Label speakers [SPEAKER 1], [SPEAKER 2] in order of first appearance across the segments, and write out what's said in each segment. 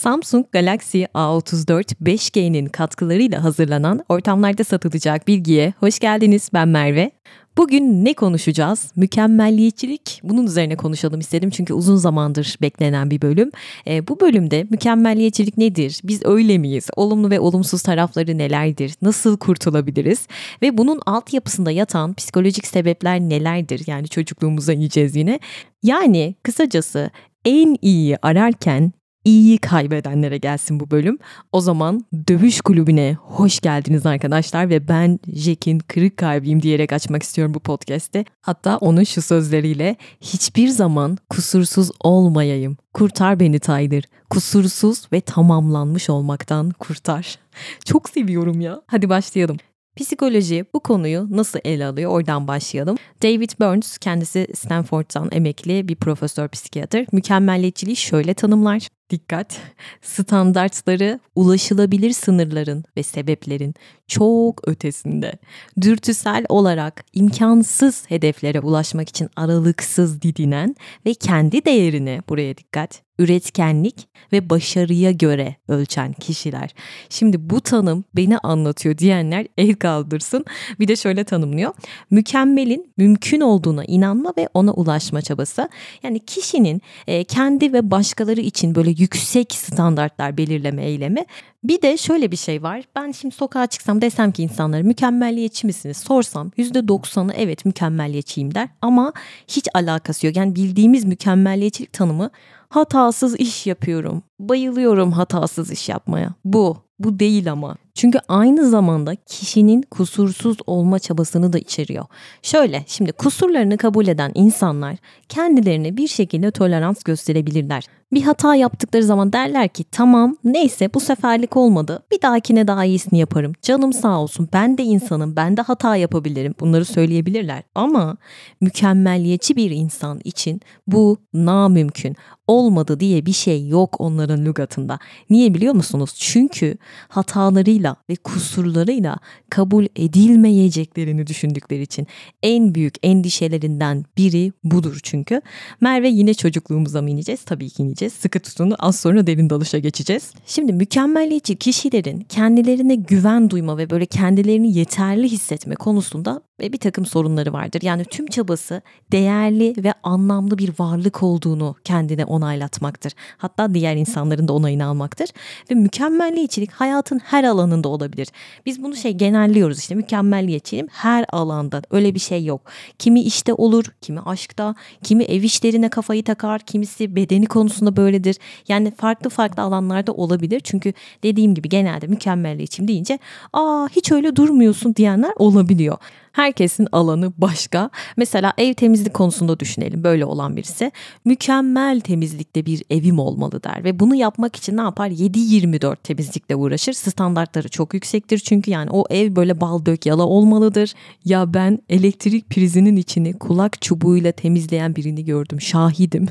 [SPEAKER 1] Samsung Galaxy A34 5G'nin katkılarıyla hazırlanan ortamlarda satılacak bilgiye hoş geldiniz. Ben Merve. Bugün ne konuşacağız? Mükemmelliyetçilik. Bunun üzerine konuşalım istedim çünkü uzun zamandır beklenen bir bölüm. E, bu bölümde mükemmelliyetçilik nedir? Biz öyle miyiz? Olumlu ve olumsuz tarafları nelerdir? Nasıl kurtulabiliriz? Ve bunun altyapısında yatan psikolojik sebepler nelerdir? Yani çocukluğumuza ineceğiz yine. Yani kısacası en iyiyi ararken iyiyi kaybedenlere gelsin bu bölüm. O zaman dövüş kulübüne hoş geldiniz arkadaşlar ve ben Jack'in kırık kalbiyim diyerek açmak istiyorum bu podcast'te. Hatta onun şu sözleriyle hiçbir zaman kusursuz olmayayım. Kurtar beni Tyler. Kusursuz ve tamamlanmış olmaktan kurtar. Çok seviyorum ya. Hadi başlayalım. Psikoloji bu konuyu nasıl ele alıyor? Oradan başlayalım. David Burns kendisi Stanford'dan emekli bir profesör psikiyatr. Mükemmelliyetçiliği şöyle tanımlar. Dikkat! Standartları ulaşılabilir sınırların ve sebeplerin çok ötesinde. Dürtüsel olarak imkansız hedeflere ulaşmak için aralıksız didinen ve kendi değerini buraya dikkat üretkenlik ve başarıya göre ölçen kişiler. Şimdi bu tanım beni anlatıyor diyenler el kaldırsın. Bir de şöyle tanımlıyor. Mükemmelin mümkün olduğuna inanma ve ona ulaşma çabası. Yani kişinin e, kendi ve başkaları için böyle yüksek standartlar belirleme eylemi. Bir de şöyle bir şey var. Ben şimdi sokağa çıksam desem ki insanlara mükemmelliyetçi misiniz? Sorsam %90'ı evet mükemmelliyetçiyim der. Ama hiç alakası yok. Yani bildiğimiz mükemmelliyetçilik tanımı hatasız iş yapıyorum. Bayılıyorum hatasız iş yapmaya. Bu. Bu değil ama. Çünkü aynı zamanda kişinin kusursuz olma çabasını da içeriyor. Şöyle şimdi kusurlarını kabul eden insanlar kendilerine bir şekilde tolerans gösterebilirler. Bir hata yaptıkları zaman derler ki tamam neyse bu seferlik olmadı bir dahakine daha iyisini yaparım. Canım sağ olsun ben de insanım ben de hata yapabilirim bunları söyleyebilirler. Ama mükemmelliyetçi bir insan için bu namümkün olmadı diye bir şey yok onların lügatında. Niye biliyor musunuz? Çünkü hatalarıyla ve kusurlarıyla kabul edilmeyeceklerini düşündükleri için en büyük endişelerinden biri budur çünkü. Merve yine çocukluğumuza mı ineceğiz? Tabii ki ineceğiz. Sıkı tutunu az sonra derin dalışa geçeceğiz. Şimdi mükemmelliyetçi kişilerin kendilerine güven duyma ve böyle kendilerini yeterli hissetme konusunda ve bir takım sorunları vardır. Yani tüm çabası değerli ve anlamlı bir varlık olduğunu kendine onaylatmaktır. Hatta diğer insanların da onayını almaktır. Ve mükemmelliyetçilik hayatın her alanında olabilir. Biz bunu şey genelliyoruz işte mükemmelliyetçiliğim her alanda öyle bir şey yok. Kimi işte olur, kimi aşkta, kimi ev işlerine kafayı takar, kimisi bedeni konusunda böyledir. Yani farklı farklı alanlarda olabilir. Çünkü dediğim gibi genelde mükemmelliyetçiyim deyince aa hiç öyle durmuyorsun diyenler olabiliyor. Herkesin alanı başka. Mesela ev temizlik konusunda düşünelim böyle olan birisi. Mükemmel temizlikte bir evim olmalı der ve bunu yapmak için ne yapar? 7-24 temizlikle uğraşır. Standartları çok yüksektir çünkü yani o ev böyle bal dök yala olmalıdır. Ya ben elektrik prizinin içini kulak çubuğuyla temizleyen birini gördüm. Şahidim.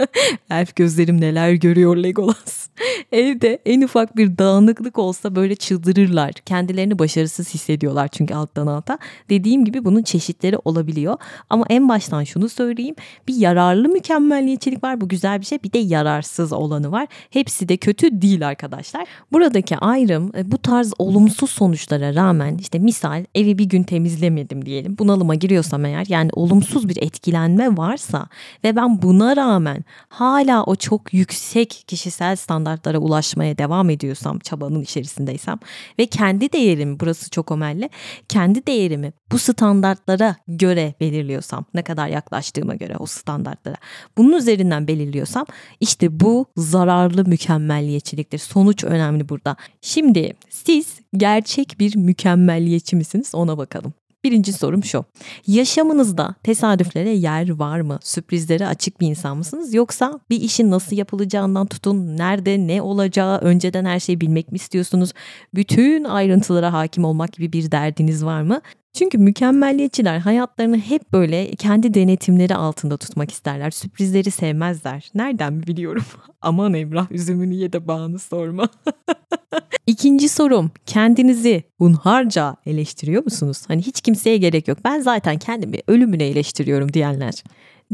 [SPEAKER 1] Elf gözlerim neler görüyor Legolas. Evde en ufak bir dağınıklık olsa böyle çıldırırlar. Kendilerini başarısız hissediyorlar çünkü alttan alta. Gibi bunun çeşitleri olabiliyor. Ama en baştan şunu söyleyeyim. Bir yararlı mükemmelliyetçilik var. Bu güzel bir şey. Bir de yararsız olanı var. Hepsi de kötü değil arkadaşlar. Buradaki ayrım e, bu tarz olumsuz sonuçlara rağmen işte misal evi bir gün temizlemedim diyelim. Bunalıma giriyorsam eğer yani olumsuz bir etkilenme varsa ve ben buna rağmen hala o çok yüksek kişisel standartlara ulaşmaya devam ediyorsam çabanın içerisindeysem ve kendi değerimi burası çok önemli kendi değerimi bu standartlara göre belirliyorsam ne kadar yaklaştığıma göre o standartlara bunun üzerinden belirliyorsam işte bu zararlı mükemmelliyetçiliktir. Sonuç önemli burada. Şimdi siz gerçek bir mükemmelliyetçi misiniz ona bakalım. Birinci sorum şu. Yaşamınızda tesadüflere yer var mı? Sürprizlere açık bir insan mısınız? Yoksa bir işin nasıl yapılacağından tutun, nerede ne olacağı önceden her şeyi bilmek mi istiyorsunuz? Bütün ayrıntılara hakim olmak gibi bir derdiniz var mı? Çünkü mükemmelliyetçiler hayatlarını hep böyle kendi denetimleri altında tutmak isterler. Sürprizleri sevmezler. Nereden biliyorum? Aman Emrah üzümünü ye de bağını sorma. İkinci sorum kendinizi hunharca eleştiriyor musunuz? Hani hiç kimseye gerek yok. Ben zaten kendimi ölümüne eleştiriyorum diyenler.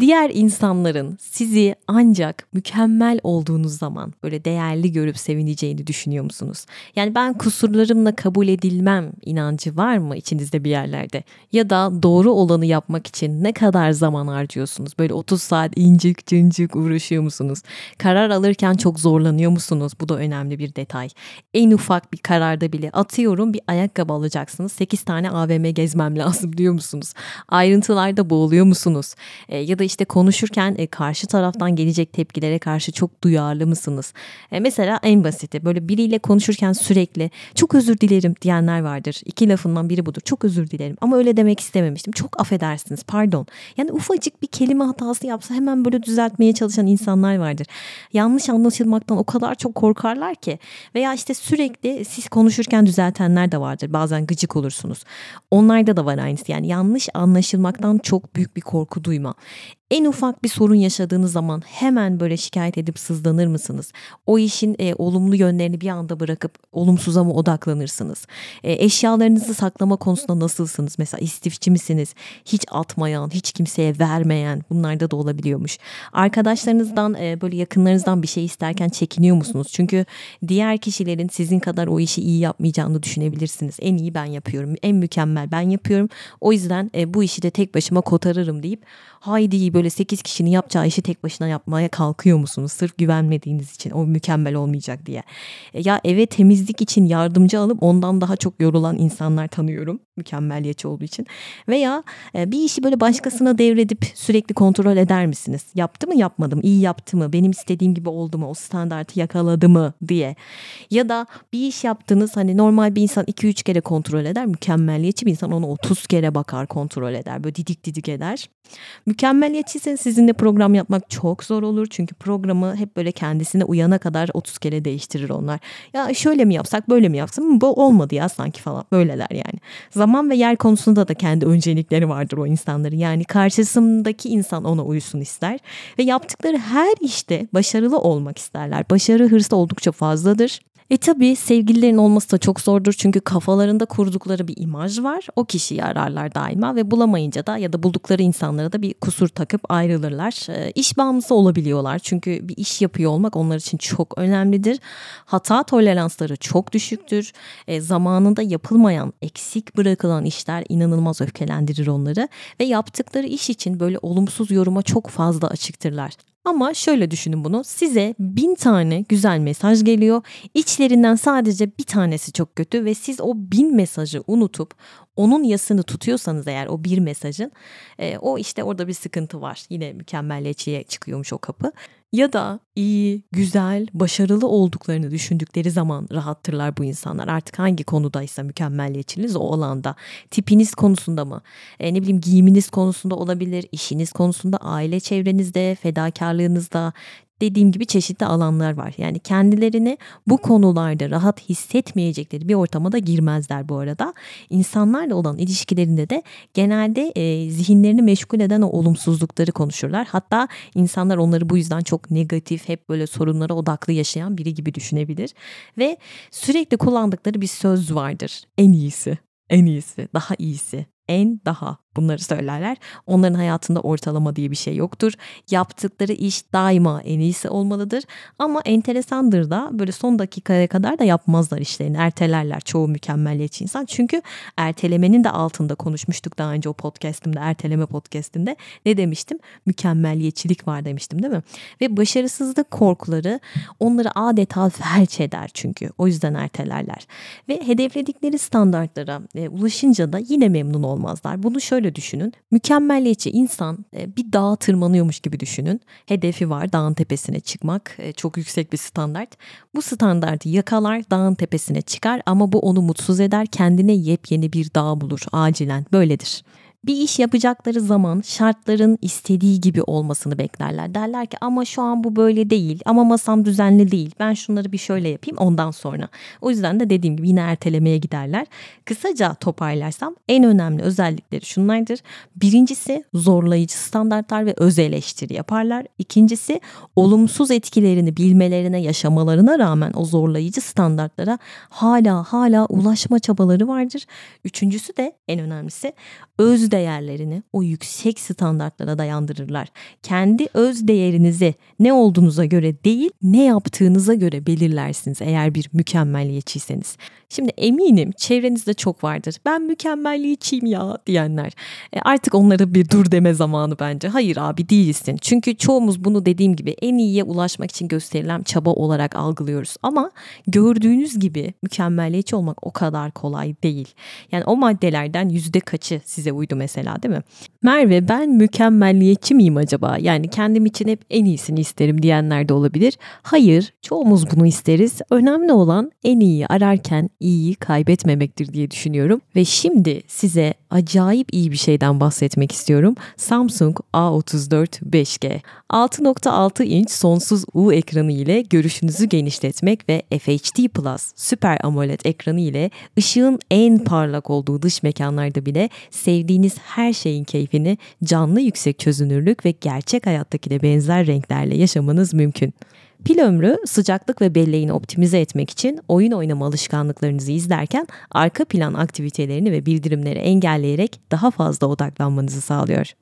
[SPEAKER 1] Diğer insanların sizi ancak mükemmel olduğunuz zaman böyle değerli görüp sevineceğini düşünüyor musunuz? Yani ben kusurlarımla kabul edilmem inancı var mı içinizde bir yerlerde? Ya da doğru olanı yapmak için ne kadar zaman harcıyorsunuz? Böyle 30 saat incik cıncık uğraşıyor musunuz? Karar alırken çok zorlanıyor musunuz? Bu da önemli bir detay. En ufak bir kararda bile atıyorum bir ayakkabı alacaksınız. 8 tane AVM gezmem lazım diyor musunuz? Ayrıntılarda boğuluyor musunuz? E, ya da işte konuşurken e, karşı taraftan gelecek tepkilere karşı çok duyarlı mısınız? E, mesela en basiti böyle biriyle konuşurken sürekli çok özür dilerim diyenler vardır. İki lafından biri budur. Çok özür dilerim ama öyle demek istememiştim. Çok affedersiniz pardon. Yani ufacık bir kelime hatası yapsa hemen böyle düzeltmeye çalışan insanlar vardır. Yanlış anlaşılmaktan o kadar çok korkarlar ki. Veya işte sürekli siz konuşurken düzeltenler de vardır. Bazen gıcık olursunuz. Onlarda da var aynısı. Yani yanlış anlaşılmaktan çok büyük bir korku duyma. En ufak bir sorun yaşadığınız zaman hemen böyle şikayet edip sızlanır mısınız? O işin e, olumlu yönlerini bir anda bırakıp olumsuza mı odaklanırsınız? E, eşyalarınızı saklama konusunda nasılsınız? Mesela istifçi misiniz? Hiç atmayan, hiç kimseye vermeyen bunlarda da olabiliyormuş. Arkadaşlarınızdan e, böyle yakınlarınızdan bir şey isterken çekiniyor musunuz? Çünkü diğer kişilerin sizin kadar o işi iyi yapmayacağını düşünebilirsiniz. En iyi ben yapıyorum, en mükemmel ben yapıyorum. O yüzden e, bu işi de tek başıma kotarırım deyip haydi böyle 8 kişinin yapacağı işi tek başına yapmaya kalkıyor musunuz? Sırf güvenmediğiniz için o mükemmel olmayacak diye. E, ya eve temizlik için yardımcı alıp ondan daha çok yorulan insanlar tanıyorum. Mükemmeliyetçi olduğu için. Veya e, bir işi böyle başkasına devredip sürekli kontrol eder misiniz? Yaptı mı yapmadı mı? İyi yaptı mı? Benim istediğim gibi oldu mu? O standartı yakaladı mı? diye. Ya da bir iş yaptınız hani normal bir insan 2-3 kere kontrol eder. Mükemmeliyetçi bir insan onu 30 kere bakar kontrol eder. Böyle didik didik eder. Mükemmeliyetçiyseniz sizinle program yapmak çok zor olur. Çünkü programı hep böyle kendisine uyana kadar 30 kere değiştirir onlar. Ya şöyle mi yapsak böyle mi yapsam bu olmadı ya sanki falan böyleler yani. Zaman ve yer konusunda da kendi öncelikleri vardır o insanların. Yani karşısındaki insan ona uyusun ister. Ve yaptıkları her işte başarılı olmak isterler. Başarı hırsı oldukça fazladır. E tabi sevgililerin olması da çok zordur çünkü kafalarında kurdukları bir imaj var. O kişiyi ararlar daima ve bulamayınca da ya da buldukları insanlara da bir kusur takıp ayrılırlar. E, iş bağımlısı olabiliyorlar çünkü bir iş yapıyor olmak onlar için çok önemlidir. Hata toleransları çok düşüktür. E, zamanında yapılmayan, eksik bırakılan işler inanılmaz öfkelendirir onları ve yaptıkları iş için böyle olumsuz yoruma çok fazla açıktırlar. Ama şöyle düşünün bunu. Size bin tane güzel mesaj geliyor. İçlerinden sadece bir tanesi çok kötü ve siz o bin mesajı unutup onun yasını tutuyorsanız eğer o bir mesajın e, o işte orada bir sıkıntı var. Yine mükemmelliyetçiye çıkıyormuş o kapı. Ya da iyi, güzel, başarılı olduklarını düşündükleri zaman rahattırlar bu insanlar. Artık hangi konudaysa mükemmelliyetçiniz o alanda. Tipiniz konusunda mı? E, ne bileyim giyiminiz konusunda olabilir, işiniz konusunda, aile çevrenizde, fedakarlığınızda, dediğim gibi çeşitli alanlar var. Yani kendilerini bu konularda rahat hissetmeyecekleri bir ortama da girmezler bu arada. İnsanlarla olan ilişkilerinde de genelde e, zihinlerini meşgul eden o olumsuzlukları konuşurlar. Hatta insanlar onları bu yüzden çok negatif, hep böyle sorunlara odaklı yaşayan biri gibi düşünebilir. Ve sürekli kullandıkları bir söz vardır. En iyisi, en iyisi, daha iyisi, en daha bunları söylerler. Onların hayatında ortalama diye bir şey yoktur. Yaptıkları iş daima en iyisi olmalıdır. Ama enteresandır da böyle son dakikaya kadar da yapmazlar işlerini. Ertelerler çoğu mükemmeliyetçi insan. Çünkü ertelemenin de altında konuşmuştuk daha önce o podcastimde, erteleme podcastimde. Ne demiştim? Mükemmeliyetçilik var demiştim değil mi? Ve başarısızlık korkuları onları adeta felç eder çünkü. O yüzden ertelerler. Ve hedefledikleri standartlara e, ulaşınca da yine memnun olmazlar. Bunu şöyle şöyle düşünün. Mükemmelliyetçi insan e, bir dağa tırmanıyormuş gibi düşünün. Hedefi var dağın tepesine çıkmak. E, çok yüksek bir standart. Bu standartı yakalar dağın tepesine çıkar ama bu onu mutsuz eder. Kendine yepyeni bir dağ bulur acilen. Böyledir bir iş yapacakları zaman şartların istediği gibi olmasını beklerler. Derler ki ama şu an bu böyle değil ama masam düzenli değil. Ben şunları bir şöyle yapayım ondan sonra. O yüzden de dediğim gibi yine ertelemeye giderler. Kısaca toparlarsam en önemli özellikleri şunlardır. Birincisi zorlayıcı standartlar ve öz eleştiri yaparlar. İkincisi olumsuz etkilerini bilmelerine yaşamalarına rağmen o zorlayıcı standartlara hala hala ulaşma çabaları vardır. Üçüncüsü de en önemlisi öz değerlerini o yüksek standartlara dayandırırlar. Kendi öz değerinizi ne olduğunuza göre değil, ne yaptığınıza göre belirlersiniz eğer bir mükemmeliyetçiyseniz. Şimdi eminim çevrenizde çok vardır. Ben mükemmelliyetçiyim ya diyenler. E artık onlara bir dur deme zamanı bence. Hayır abi değilsin. Çünkü çoğumuz bunu dediğim gibi en iyiye ulaşmak için gösterilen çaba olarak algılıyoruz. Ama gördüğünüz gibi mükemmelliyetçi olmak o kadar kolay değil. Yani o maddelerden yüzde kaçı size uydu mesela değil mi? Merve ben mükemmelliyetçi miyim acaba? Yani kendim için hep en iyisini isterim diyenler de olabilir. Hayır çoğumuz bunu isteriz. Önemli olan en iyiyi ararken iyiyi kaybetmemektir diye düşünüyorum. Ve şimdi size acayip iyi bir şeyden bahsetmek istiyorum. Samsung A34 5G. 6.6 inç sonsuz U ekranı ile görüşünüzü genişletmek ve FHD Plus Super AMOLED ekranı ile ışığın en parlak olduğu dış mekanlarda bile sevdiğiniz her şeyin keyfini canlı yüksek çözünürlük ve gerçek hayattakine benzer renklerle yaşamanız mümkün. Pil ömrü sıcaklık ve belleğini optimize etmek için oyun oynama alışkanlıklarınızı izlerken arka plan aktivitelerini ve bildirimleri engelleyerek daha fazla odaklanmanızı sağlıyor.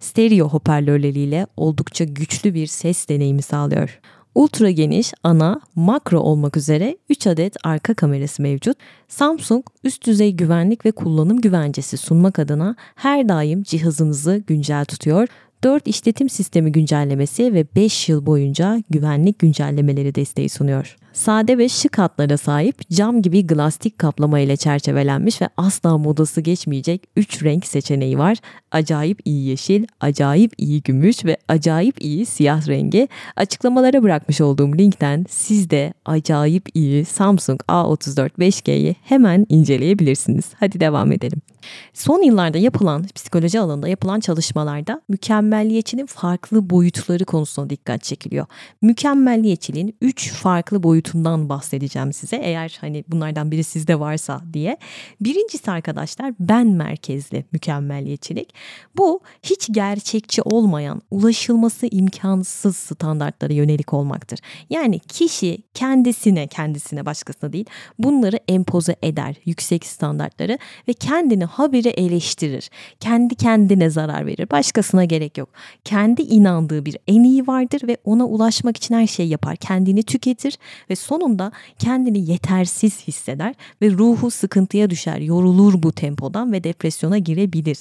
[SPEAKER 1] Stereo hoparlörleriyle oldukça güçlü bir ses deneyimi sağlıyor. Ultra geniş, ana, makro olmak üzere 3 adet arka kamerası mevcut. Samsung üst düzey güvenlik ve kullanım güvencesi sunmak adına her daim cihazınızı güncel tutuyor 4 işletim sistemi güncellemesi ve 5 yıl boyunca güvenlik güncellemeleri desteği sunuyor. Sade ve şık hatlara sahip cam gibi glastik kaplama ile çerçevelenmiş ve asla modası geçmeyecek 3 renk seçeneği var. Acayip iyi yeşil, acayip iyi gümüş ve acayip iyi siyah rengi. Açıklamalara bırakmış olduğum linkten siz de acayip iyi Samsung A34 5G'yi hemen inceleyebilirsiniz. Hadi devam edelim. Son yıllarda yapılan psikoloji alanında yapılan çalışmalarda mükemmelliyetçinin farklı boyutları konusuna dikkat çekiliyor. Mükemmelliyetçiliğin 3 farklı boyutundan bahsedeceğim size eğer hani bunlardan biri sizde varsa diye. Birincisi arkadaşlar ben merkezli mükemmelliyetçilik. Bu hiç gerçekçi olmayan, ulaşılması imkansız standartlara yönelik olmaktır. Yani kişi kendisine, kendisine başkasına değil bunları empoze eder yüksek standartları ve kendini habire eleştirir. Kendi kendine zarar verir. Başkasına gerek yok. Kendi inandığı bir en iyi vardır ve ona ulaşmak için her şeyi yapar. Kendini tüketir ve sonunda kendini yetersiz hisseder ve ruhu sıkıntıya düşer. Yorulur bu tempodan ve depresyona girebilir.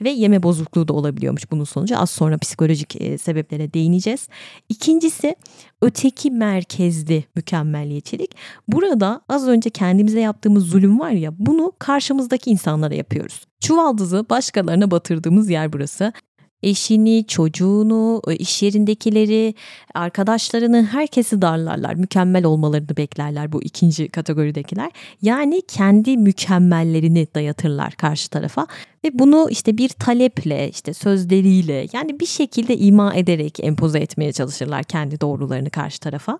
[SPEAKER 1] Ve yeme bozukluğu da olabiliyormuş bunun sonucu. Az sonra psikolojik e, sebeplere değineceğiz. İkincisi öteki merkezli mükemmelliyetçilik. Burada az önce kendimize yaptığımız zulüm var ya bunu karşımızdaki insanlara yapıyoruz. Çuvaldızı başkalarına batırdığımız yer burası eşini, çocuğunu, iş yerindekileri, arkadaşlarını herkesi darlarlar. Mükemmel olmalarını beklerler bu ikinci kategoridekiler. Yani kendi mükemmellerini dayatırlar karşı tarafa ve bunu işte bir taleple, işte sözleriyle yani bir şekilde ima ederek empoze etmeye çalışırlar kendi doğrularını karşı tarafa.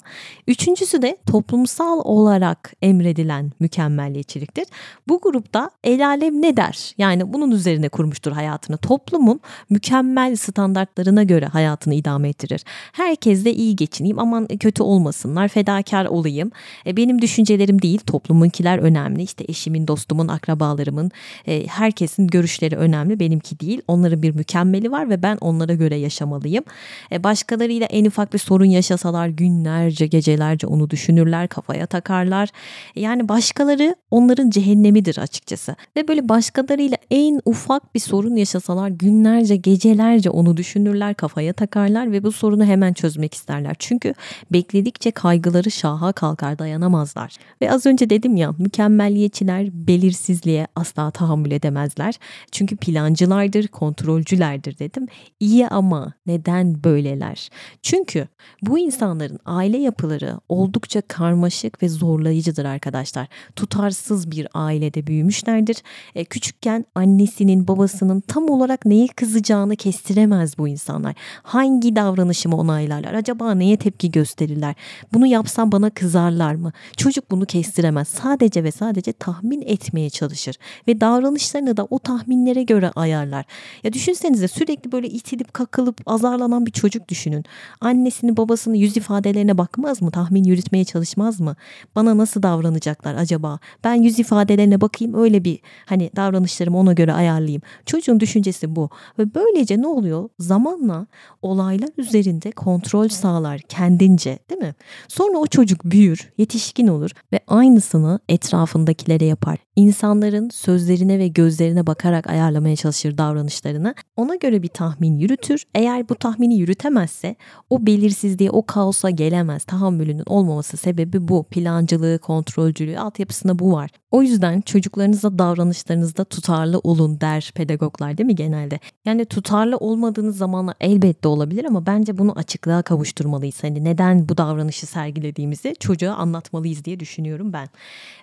[SPEAKER 1] Üçüncüsü de toplumsal olarak emredilen mükemmelliyetçiliktir. Bu grupta el alem ne der? Yani bunun üzerine kurmuştur hayatını. Toplumun mükemmel standartlarına göre hayatını idame ettirir. Herkes de iyi geçineyim, aman kötü olmasınlar, fedakar olayım. E, benim düşüncelerim değil, toplumunkiler önemli. İşte eşimin, dostumun, akrabalarımın, e, herkesin görüş görüşleri önemli benimki değil. Onların bir mükemmeli var ve ben onlara göre yaşamalıyım. E, başkalarıyla en ufak bir sorun yaşasalar günlerce gecelerce onu düşünürler kafaya takarlar. E, yani başkaları onların cehennemidir açıkçası. Ve böyle başkalarıyla en ufak bir sorun yaşasalar günlerce gecelerce onu düşünürler kafaya takarlar ve bu sorunu hemen çözmek isterler. Çünkü bekledikçe kaygıları şaha kalkar dayanamazlar. Ve az önce dedim ya mükemmelliyetçiler belirsizliğe asla tahammül edemezler. Çünkü plancılardır, kontrolcülerdir dedim. İyi ama neden böyleler? Çünkü bu insanların aile yapıları oldukça karmaşık ve zorlayıcıdır arkadaşlar. Tutarsız bir ailede büyümüşlerdir. E, küçükken annesinin, babasının tam olarak neye kızacağını kestiremez bu insanlar. Hangi davranışımı onaylarlar? Acaba neye tepki gösterirler? Bunu yapsam bana kızarlar mı? Çocuk bunu kestiremez. Sadece ve sadece tahmin etmeye çalışır ve davranışlarını da o tahmin tahminlere göre ayarlar. Ya düşünsenize sürekli böyle itilip kakılıp azarlanan bir çocuk düşünün. Annesini babasını yüz ifadelerine bakmaz mı? Tahmin yürütmeye çalışmaz mı? Bana nasıl davranacaklar acaba? Ben yüz ifadelerine bakayım öyle bir hani davranışlarımı ona göre ayarlayayım. Çocuğun düşüncesi bu. Ve böylece ne oluyor? Zamanla olaylar üzerinde kontrol sağlar kendince değil mi? Sonra o çocuk büyür, yetişkin olur ve aynısını etrafındakilere yapar. İnsanların sözlerine ve gözlerine bakarak ayarlamaya çalışır davranışlarını. Ona göre bir tahmin yürütür. Eğer bu tahmini yürütemezse o belirsizliğe, o kaosa gelemez. Tahammülünün olmaması sebebi bu. Plancılığı, kontrolcülüğü, altyapısında bu var. O yüzden çocuklarınıza davranışlarınızda tutarlı olun der pedagoglar değil mi genelde? Yani tutarlı olmadığınız zamanlar elbette olabilir ama bence bunu açıklığa kavuşturmalıyız. Hani neden bu davranışı sergilediğimizi çocuğa anlatmalıyız diye düşünüyorum ben.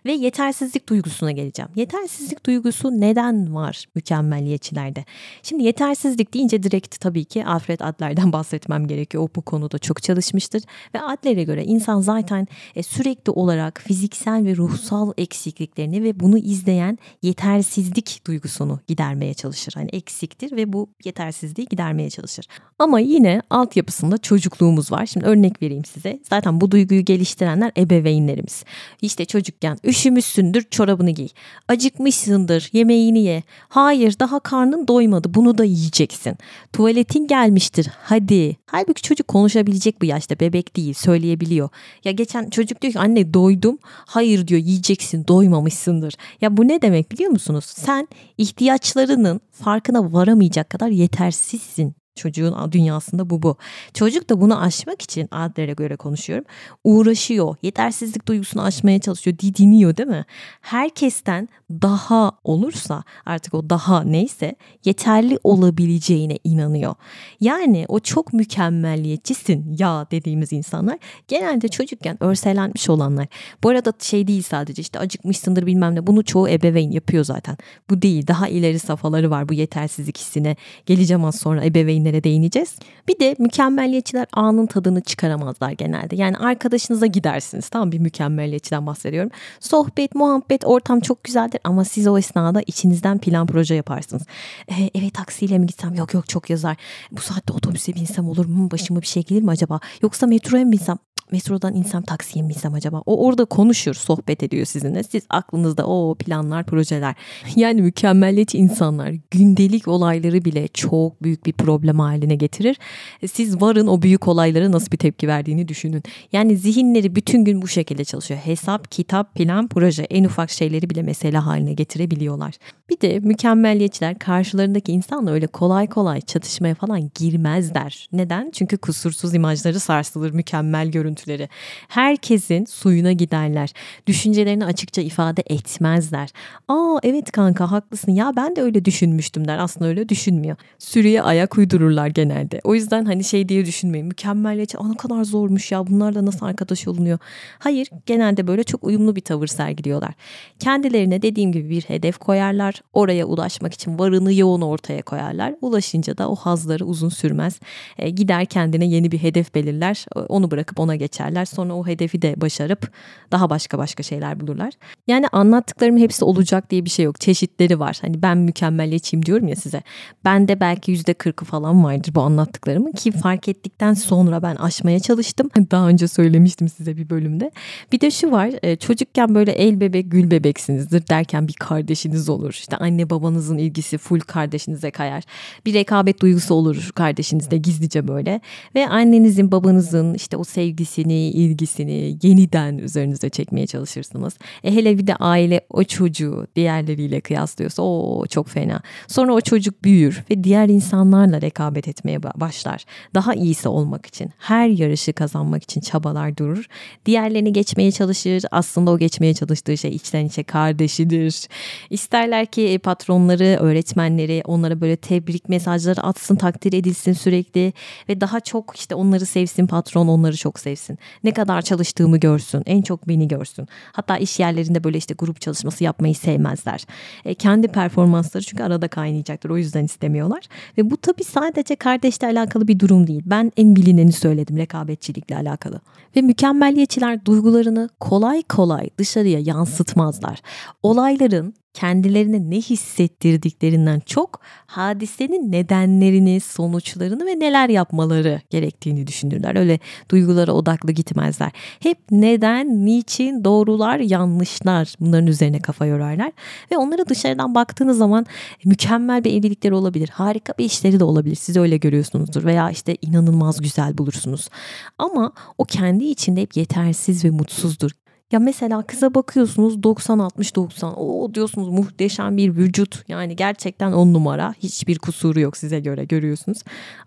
[SPEAKER 1] Ve yetersizlik duygusuna geleceğim. Yetersizlik duygusu neden var mükemmeliyetçilerde? Şimdi yetersizlik deyince direkt tabii ki Alfred Adler'den bahsetmem gerekiyor. O bu konuda çok çalışmıştır ve Adler'e göre insan zaten e, sürekli olarak fiziksel ve ruhsal eksikliklerini ve bunu izleyen yetersizlik duygusunu gidermeye çalışır. Hani eksiktir ve bu yetersizliği gidermeye çalışır. Ama yine altyapısında çocukluğumuz var. Şimdi örnek vereyim size. Zaten bu duyguyu geliştirenler ebeveynlerimiz. İşte çocukken üşümüşsündür çorabını giy. Acıkmışsındır yemeğini ye. Hayır daha karnın doymadı bunu da yiyeceksin. Tuvaletin gelmiştir hadi. Halbuki çocuk konuşabilecek bu yaşta bebek değil söyleyebiliyor. Ya geçen çocuk diyor ki anne doydum. Hayır diyor yiyeceksin doymamışsındır. Ya bu ne demek biliyor musunuz? Sen ihtiyaçlarının farkına varamayacak kadar yetersizsin Çocuğun dünyasında bu bu. Çocuk da bunu aşmak için Adler'e göre konuşuyorum. Uğraşıyor. Yetersizlik duygusunu aşmaya çalışıyor. Didiniyor değil mi? Herkesten daha olursa artık o daha neyse yeterli olabileceğine inanıyor. Yani o çok mükemmelliyetçisin ya dediğimiz insanlar genelde çocukken örselenmiş olanlar. Bu arada şey değil sadece işte acıkmışsındır bilmem ne bunu çoğu ebeveyn yapıyor zaten. Bu değil daha ileri safhaları var bu yetersizlik hissine. Geleceğim az sonra ebeveynlere şeylere değineceğiz. Bir de mükemmelliyetçiler anın tadını çıkaramazlar genelde. Yani arkadaşınıza gidersiniz. Tamam bir mükemmelliyetçiden bahsediyorum. Sohbet, muhabbet, ortam çok güzeldir ama siz o esnada içinizden plan proje yaparsınız. Ee, evet taksiyle mi gitsem? Yok yok çok yazar. Bu saatte otobüse binsem olur mu? Başıma bir şey gelir mi acaba? Yoksa metroya mı binsem? Metrodan insem taksiye mi binsem acaba? O orada konuşur, sohbet ediyor sizinle. Siz aklınızda o planlar, projeler. Yani mükemmelliyetçi insanlar gündelik olayları bile çok büyük bir problem haline getirir. E, siz varın o büyük olaylara nasıl bir tepki verdiğini düşünün. Yani zihinleri bütün gün bu şekilde çalışıyor. Hesap, kitap, plan, proje en ufak şeyleri bile mesele haline getirebiliyorlar. Bir de mükemmelliyetçiler karşılarındaki insanla öyle kolay kolay çatışmaya falan girmezler. Neden? Çünkü kusursuz imajları sarsılır, mükemmel görüntüleri. Herkesin suyuna giderler. Düşüncelerini açıkça ifade etmezler. Aa evet kanka haklısın ya ben de öyle düşünmüştüm der. Aslında öyle düşünmüyor. Sürüye ayak uydururlar genelde. O yüzden hani şey diye düşünmeyin. Mükemmelliyetçi ne kadar zormuş ya bunlarla nasıl arkadaş olunuyor. Hayır genelde böyle çok uyumlu bir tavır sergiliyorlar. Kendilerine dediğim gibi bir hedef koyarlar Oraya ulaşmak için varını yoğun ortaya koyarlar. Ulaşınca da o hazları uzun sürmez. E, gider kendine yeni bir hedef belirler. Onu bırakıp ona geçerler. Sonra o hedefi de başarıp daha başka başka şeyler bulurlar. Yani anlattıklarım hepsi olacak diye bir şey yok. Çeşitleri var. Hani ben mükemmeliyetçiyim diyorum ya size. Bende belki yüzde kırkı falan vardır bu anlattıklarımın ki fark ettikten sonra ben aşmaya çalıştım. Daha önce söylemiştim size bir bölümde. Bir de şu var. E, çocukken böyle el bebek gül bebeksinizdir derken bir kardeşiniz olur. İşte anne babanızın ilgisi full kardeşinize kayar. Bir rekabet duygusu olur kardeşinizde gizlice böyle. Ve annenizin babanızın işte o sevgisini, ilgisini yeniden üzerinize çekmeye çalışırsınız. E hele bir de aile o çocuğu diğerleriyle kıyaslıyorsa o çok fena. Sonra o çocuk büyür ve diğer insanlarla rekabet etmeye başlar. Daha iyisi olmak için, her yarışı kazanmak için çabalar durur. Diğerlerini geçmeye çalışır. Aslında o geçmeye çalıştığı şey içten içe kardeşidir. İsterler ki ki patronları, öğretmenleri onlara böyle tebrik mesajları atsın, takdir edilsin sürekli ve daha çok işte onları sevsin patron, onları çok sevsin. Ne kadar çalıştığımı görsün, en çok beni görsün. Hatta iş yerlerinde böyle işte grup çalışması yapmayı sevmezler. E, kendi performansları çünkü arada kaynayacaktır. O yüzden istemiyorlar. Ve bu tabii sadece kardeşle alakalı bir durum değil. Ben en bilineni söyledim rekabetçilikle alakalı. Ve mükemmelliyetçiler duygularını kolay kolay dışarıya yansıtmazlar. Olayların kendilerine ne hissettirdiklerinden çok hadisenin nedenlerini, sonuçlarını ve neler yapmaları gerektiğini düşünürler. Öyle duygulara odaklı gitmezler. Hep neden, niçin, doğrular, yanlışlar bunların üzerine kafa yorarlar. Ve onlara dışarıdan baktığınız zaman mükemmel bir evlilikleri olabilir. Harika bir işleri de olabilir. Siz öyle görüyorsunuzdur veya işte inanılmaz güzel bulursunuz. Ama o kendi içinde hep yetersiz ve mutsuzdur. Ya mesela kıza bakıyorsunuz 90 60 90. O diyorsunuz muhteşem bir vücut. Yani gerçekten on numara. Hiçbir kusuru yok size göre görüyorsunuz.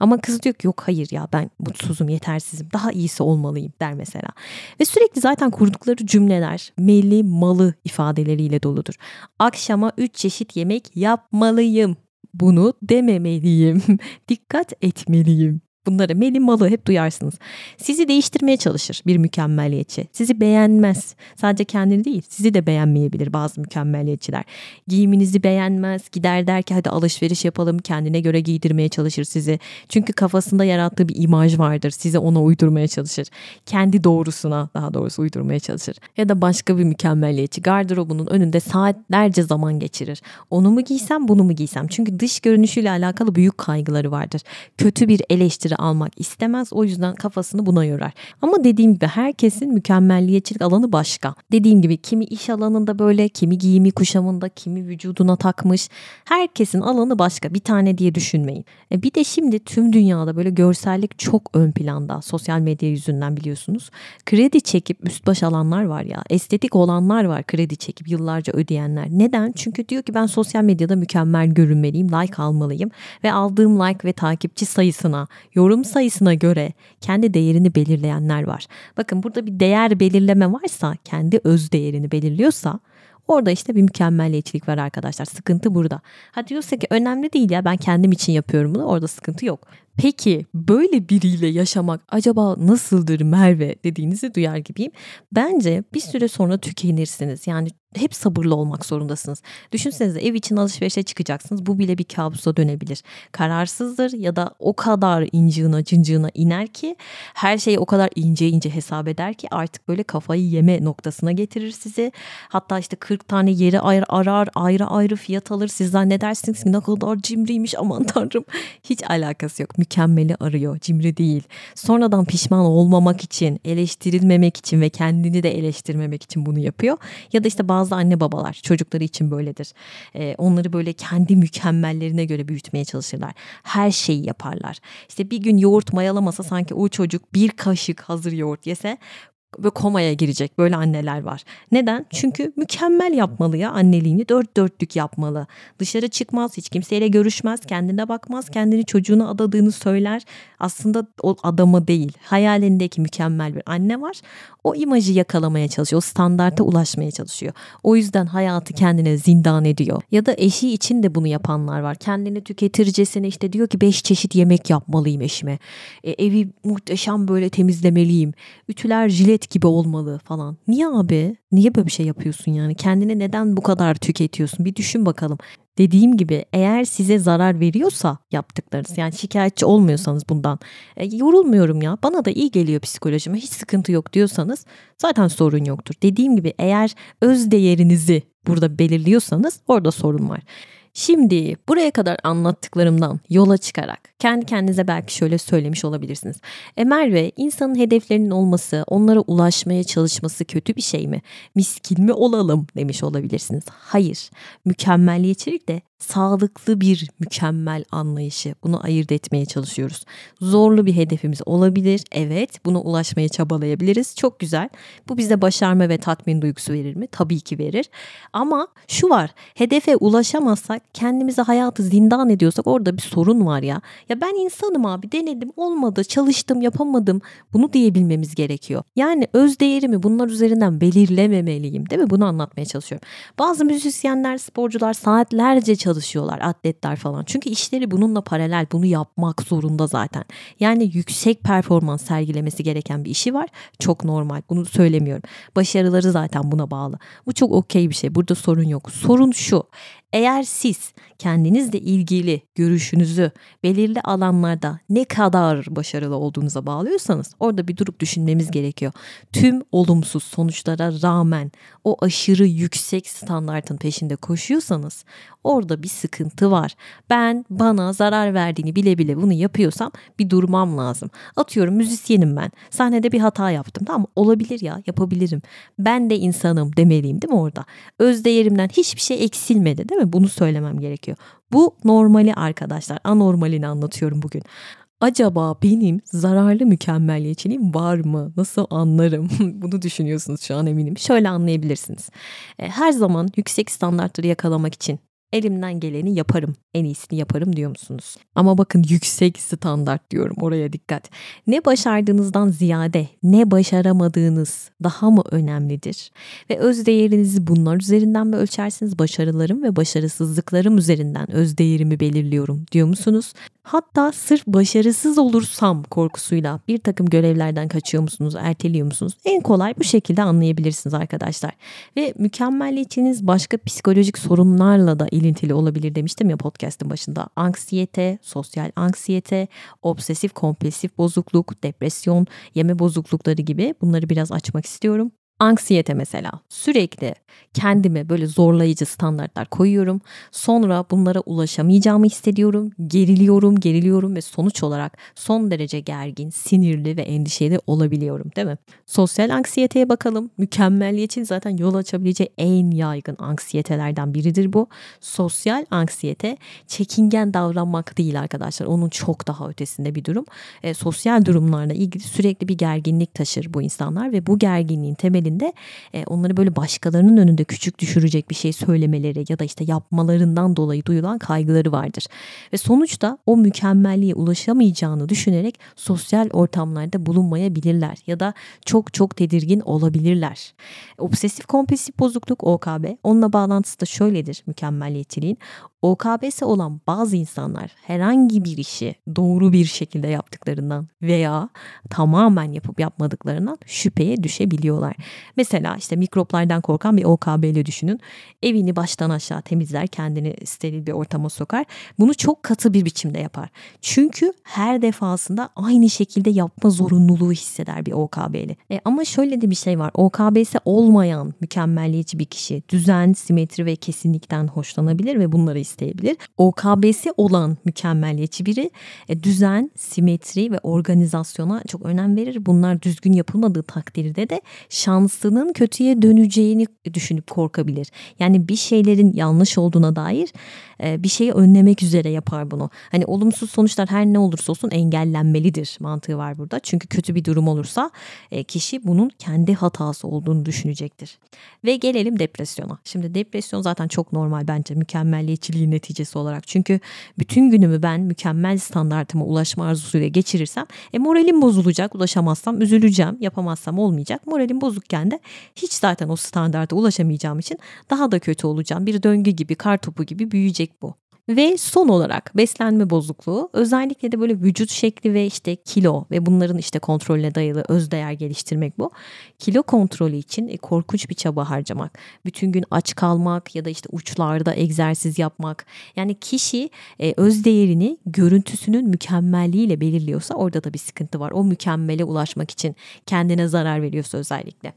[SPEAKER 1] Ama kız diyor ki yok hayır ya ben mutsuzum, yetersizim. Daha iyisi olmalıyım der mesela. Ve sürekli zaten kurdukları cümleler meli malı ifadeleriyle doludur. Akşama 3 çeşit yemek yapmalıyım. Bunu dememeliyim. Dikkat etmeliyim. Bunları Meli Malı hep duyarsınız. Sizi değiştirmeye çalışır bir mükemmeliyetçi. Sizi beğenmez. Sadece kendini değil sizi de beğenmeyebilir bazı mükemmeliyetçiler. Giyiminizi beğenmez. Gider der ki hadi alışveriş yapalım. Kendine göre giydirmeye çalışır sizi. Çünkü kafasında yarattığı bir imaj vardır. Size ona uydurmaya çalışır. Kendi doğrusuna daha doğrusu uydurmaya çalışır. Ya da başka bir mükemmeliyetçi gardırobunun önünde saatlerce zaman geçirir. Onu mu giysem bunu mu giysem? Çünkü dış görünüşüyle alakalı büyük kaygıları vardır. Kötü bir eleştiri eleştiri almak istemez. O yüzden kafasını buna yorar. Ama dediğim gibi herkesin mükemmelliyetçilik alanı başka. Dediğim gibi kimi iş alanında böyle, kimi giyimi kuşamında, kimi vücuduna takmış. Herkesin alanı başka. Bir tane diye düşünmeyin. E bir de şimdi tüm dünyada böyle görsellik çok ön planda. Sosyal medya yüzünden biliyorsunuz. Kredi çekip üst baş alanlar var ya. Estetik olanlar var kredi çekip yıllarca ödeyenler. Neden? Çünkü diyor ki ben sosyal medyada mükemmel görünmeliyim, like almalıyım ve aldığım like ve takipçi sayısına, yorum sayısına göre kendi değerini belirleyenler var. Bakın burada bir değer belirleme varsa, kendi öz değerini belirliyorsa Orada işte bir mükemmelliyetçilik var arkadaşlar. Sıkıntı burada. Ha diyorsa ki önemli değil ya ben kendim için yapıyorum bunu. Orada sıkıntı yok. Peki böyle biriyle yaşamak acaba nasıldır Merve dediğinizi duyar gibiyim. Bence bir süre sonra tükenirsiniz. Yani hep sabırlı olmak zorundasınız. Düşünsenize ev için alışverişe çıkacaksınız. Bu bile bir kabusa dönebilir. Kararsızdır ya da o kadar incığına cıncığına iner ki her şeyi o kadar ince ince hesap eder ki artık böyle kafayı yeme noktasına getirir sizi. Hatta işte 40 tane yeri ayrı arar ayrı ayrı fiyat alır. Siz zannedersiniz ki ne kadar cimriymiş aman tanrım. Hiç alakası yok. Mükemmeli arıyor cimri değil. Sonradan pişman olmamak için eleştirilmemek için ve kendini de eleştirmemek için bunu yapıyor. Ya da işte bazı anne babalar çocukları için böyledir. Ee, onları böyle kendi mükemmellerine göre büyütmeye çalışırlar. Her şeyi yaparlar. İşte bir gün yoğurt mayalamasa sanki o çocuk bir kaşık hazır yoğurt yese ve komaya girecek böyle anneler var. Neden? Çünkü mükemmel yapmalı ya anneliğini dört dörtlük yapmalı. Dışarı çıkmaz, hiç kimseyle görüşmez, kendine bakmaz, kendini çocuğuna adadığını söyler. Aslında o adamı değil, hayalindeki mükemmel bir anne var. O imajı yakalamaya çalışıyor, o standarta ulaşmaya çalışıyor. O yüzden hayatı kendine zindan ediyor. Ya da eşi için de bunu yapanlar var. Kendini tüketircesine işte diyor ki beş çeşit yemek yapmalıyım eşime. E, evi muhteşem böyle temizlemeliyim. Ütüler jilet gibi olmalı falan. Niye abi? Niye böyle bir şey yapıyorsun yani? Kendine neden bu kadar tüketiyorsun? Bir düşün bakalım. Dediğim gibi eğer size zarar veriyorsa yaptıklarınız yani şikayetçi olmuyorsanız bundan e, yorulmuyorum ya bana da iyi geliyor psikolojime hiç sıkıntı yok diyorsanız zaten sorun yoktur. Dediğim gibi eğer öz değerinizi burada belirliyorsanız orada sorun var. Şimdi buraya kadar anlattıklarımdan yola çıkarak kendi kendinize belki şöyle söylemiş olabilirsiniz. E Merve insanın hedeflerinin olması, onlara ulaşmaya çalışması kötü bir şey mi? Miskin mi olalım demiş olabilirsiniz. Hayır. Mükemmelliyetçilik de sağlıklı bir mükemmel anlayışı. Bunu ayırt etmeye çalışıyoruz. Zorlu bir hedefimiz olabilir. Evet, buna ulaşmaya çabalayabiliriz. Çok güzel. Bu bize başarma ve tatmin duygusu verir mi? Tabii ki verir. Ama şu var. Hedefe ulaşamazsak, kendimizi hayatı zindan ediyorsak orada bir sorun var ya. Ya ben insanım abi, denedim, olmadı, çalıştım, yapamadım. Bunu diyebilmemiz gerekiyor. Yani öz değerimi bunlar üzerinden belirlememeliyim, değil mi? Bunu anlatmaya çalışıyorum. Bazı müzisyenler, sporcular saatlerce çalışıyorlar atletler falan. Çünkü işleri bununla paralel bunu yapmak zorunda zaten. Yani yüksek performans sergilemesi gereken bir işi var. Çok normal bunu söylemiyorum. Başarıları zaten buna bağlı. Bu çok okey bir şey burada sorun yok. Sorun şu Eğer siz kendinizle ilgili görüşünüzü belirli alanlarda ne kadar başarılı olduğunuza bağlıyorsanız orada bir durup düşünmemiz gerekiyor. Tüm olumsuz sonuçlara rağmen o aşırı yüksek standartın peşinde koşuyorsanız orada bir sıkıntı var. Ben bana zarar verdiğini bile bile bunu yapıyorsam bir durmam lazım. Atıyorum müzisyenim ben. Sahnede bir hata yaptım. Tamam olabilir ya yapabilirim. Ben de insanım demeliyim değil mi orada? Öz değerimden hiçbir şey eksilmedi değil mi? Bunu söylemem gerekiyor. Bu normali arkadaşlar. Anormalini anlatıyorum bugün. Acaba benim zararlı mükemmeliyetçiliğim var mı? Nasıl anlarım? Bunu düşünüyorsunuz şu an eminim. Şöyle anlayabilirsiniz. E, her zaman yüksek standartları yakalamak için elimden geleni yaparım, en iyisini yaparım diyor musunuz? Ama bakın yüksek standart diyorum oraya dikkat. Ne başardığınızdan ziyade ne başaramadığınız daha mı önemlidir? Ve öz değerinizi bunlar üzerinden mi ölçersiniz? Başarılarım ve başarısızlıklarım üzerinden öz değerimi belirliyorum diyor musunuz? Hatta sırf başarısız olursam korkusuyla bir takım görevlerden kaçıyor musunuz, erteliyor musunuz? En kolay bu şekilde anlayabilirsiniz arkadaşlar. Ve mükemmelliyetçiniz başka psikolojik sorunlarla da ilintili olabilir demiştim ya podcast'ın başında. Anksiyete, sosyal anksiyete, obsesif kompulsif bozukluk, depresyon, yeme bozuklukları gibi bunları biraz açmak istiyorum. Anksiyete mesela sürekli kendime böyle zorlayıcı standartlar koyuyorum. Sonra bunlara ulaşamayacağımı hissediyorum. Geriliyorum, geriliyorum ve sonuç olarak son derece gergin, sinirli ve endişeli olabiliyorum değil mi? Sosyal anksiyeteye bakalım. Mükemmeliyetin zaten yol açabileceği en yaygın anksiyetelerden biridir bu. Sosyal anksiyete çekingen davranmak değil arkadaşlar. Onun çok daha ötesinde bir durum. E, sosyal durumlarla ilgili sürekli bir gerginlik taşır bu insanlar ve bu gerginliğin temelinde e, onları böyle başkalarının önünde küçük düşürecek bir şey söylemeleri ya da işte yapmalarından dolayı duyulan kaygıları vardır. Ve sonuçta o mükemmelliğe ulaşamayacağını düşünerek sosyal ortamlarda bulunmayabilirler ya da çok çok tedirgin olabilirler. Obsesif kompulsif bozukluk OKB onunla bağlantısı da şöyledir mükemmelliyetçiliğin. OKB'si olan bazı insanlar herhangi bir işi doğru bir şekilde yaptıklarından veya tamamen yapıp yapmadıklarından şüpheye düşebiliyorlar. Mesela işte mikroplardan korkan bir OKB'li düşünün. Evini baştan aşağı temizler, kendini steril bir ortama sokar. Bunu çok katı bir biçimde yapar. Çünkü her defasında aynı şekilde yapma zorunluluğu hisseder bir OKB'li. E ama şöyle de bir şey var. OKB'si olmayan mükemmelliyetçi bir kişi düzen, simetri ve kesinlikten hoşlanabilir ve bunları isteyebilir. OKB'si olan mükemmelliyetçi biri e, düzen, simetri ve organizasyona çok önem verir. Bunlar düzgün yapılmadığı takdirde de şansının kötüye döneceğini düşünüp korkabilir. Yani bir şeylerin yanlış olduğuna dair e, bir şeyi önlemek üzere yapar bunu. Hani olumsuz sonuçlar her ne olursa olsun engellenmelidir mantığı var burada. Çünkü kötü bir durum olursa e, kişi bunun kendi hatası olduğunu düşünecektir. Ve gelelim depresyona. Şimdi depresyon zaten çok normal bence mükemmelliyetçiliğin neticesi olarak. Çünkü bütün günümü ben mükemmel standartıma ulaşma arzusuyla geçirirsem e, moralim bozulacak. Ulaşamazsam üzüleceğim. Yapamazsam olmayacak. Moralim bozukken de hiç zaten o standarta ulaşamayacağım için daha da kötü olacağım. Bir döngü gibi, kar topu gibi büyüyecek bu. Ve son olarak beslenme bozukluğu özellikle de böyle vücut şekli ve işte kilo ve bunların işte kontrolüne dayalı özdeğer geliştirmek bu. Kilo kontrolü için e, korkunç bir çaba harcamak. Bütün gün aç kalmak ya da işte uçlarda egzersiz yapmak. Yani kişi e, özdeğerini görüntüsünün mükemmelliğiyle belirliyorsa orada da bir sıkıntı var. O mükemmele ulaşmak için kendine zarar veriyorsa özellikle.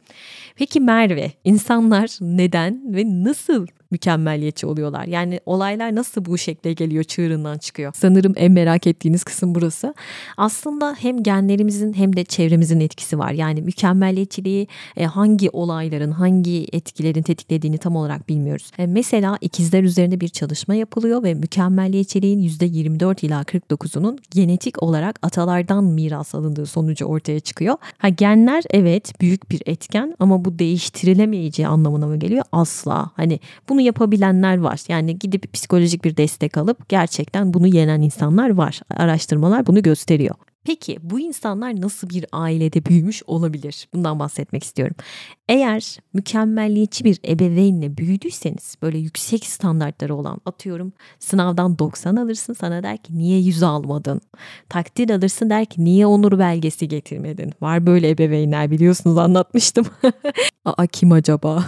[SPEAKER 1] Peki Merve, insanlar neden ve nasıl mükemmelliyetçi oluyorlar. Yani olaylar nasıl bu şekle geliyor, çığırından çıkıyor. Sanırım en merak ettiğiniz kısım burası. Aslında hem genlerimizin hem de çevremizin etkisi var. Yani mükemmelliyetçiliği e, hangi olayların, hangi etkilerin tetiklediğini tam olarak bilmiyoruz. E, mesela ikizler üzerinde bir çalışma yapılıyor ve mükemmelliyetçiliğin %24 ila 49'unun genetik olarak atalardan miras alındığı sonucu ortaya çıkıyor. Ha genler evet büyük bir etken ama bu değiştirilemeyeceği anlamına mı geliyor? Asla. Hani bunu bunu yapabilenler var. Yani gidip psikolojik bir destek alıp gerçekten bunu yenen insanlar var. Araştırmalar bunu gösteriyor. Peki bu insanlar nasıl bir ailede büyümüş olabilir? Bundan bahsetmek istiyorum. Eğer mükemmelliyetçi bir ebeveynle büyüdüyseniz böyle yüksek standartları olan atıyorum sınavdan 90 alırsın sana der ki niye 100 almadın? Takdir alırsın der ki niye onur belgesi getirmedin? Var böyle ebeveynler biliyorsunuz anlatmıştım. Aa kim acaba?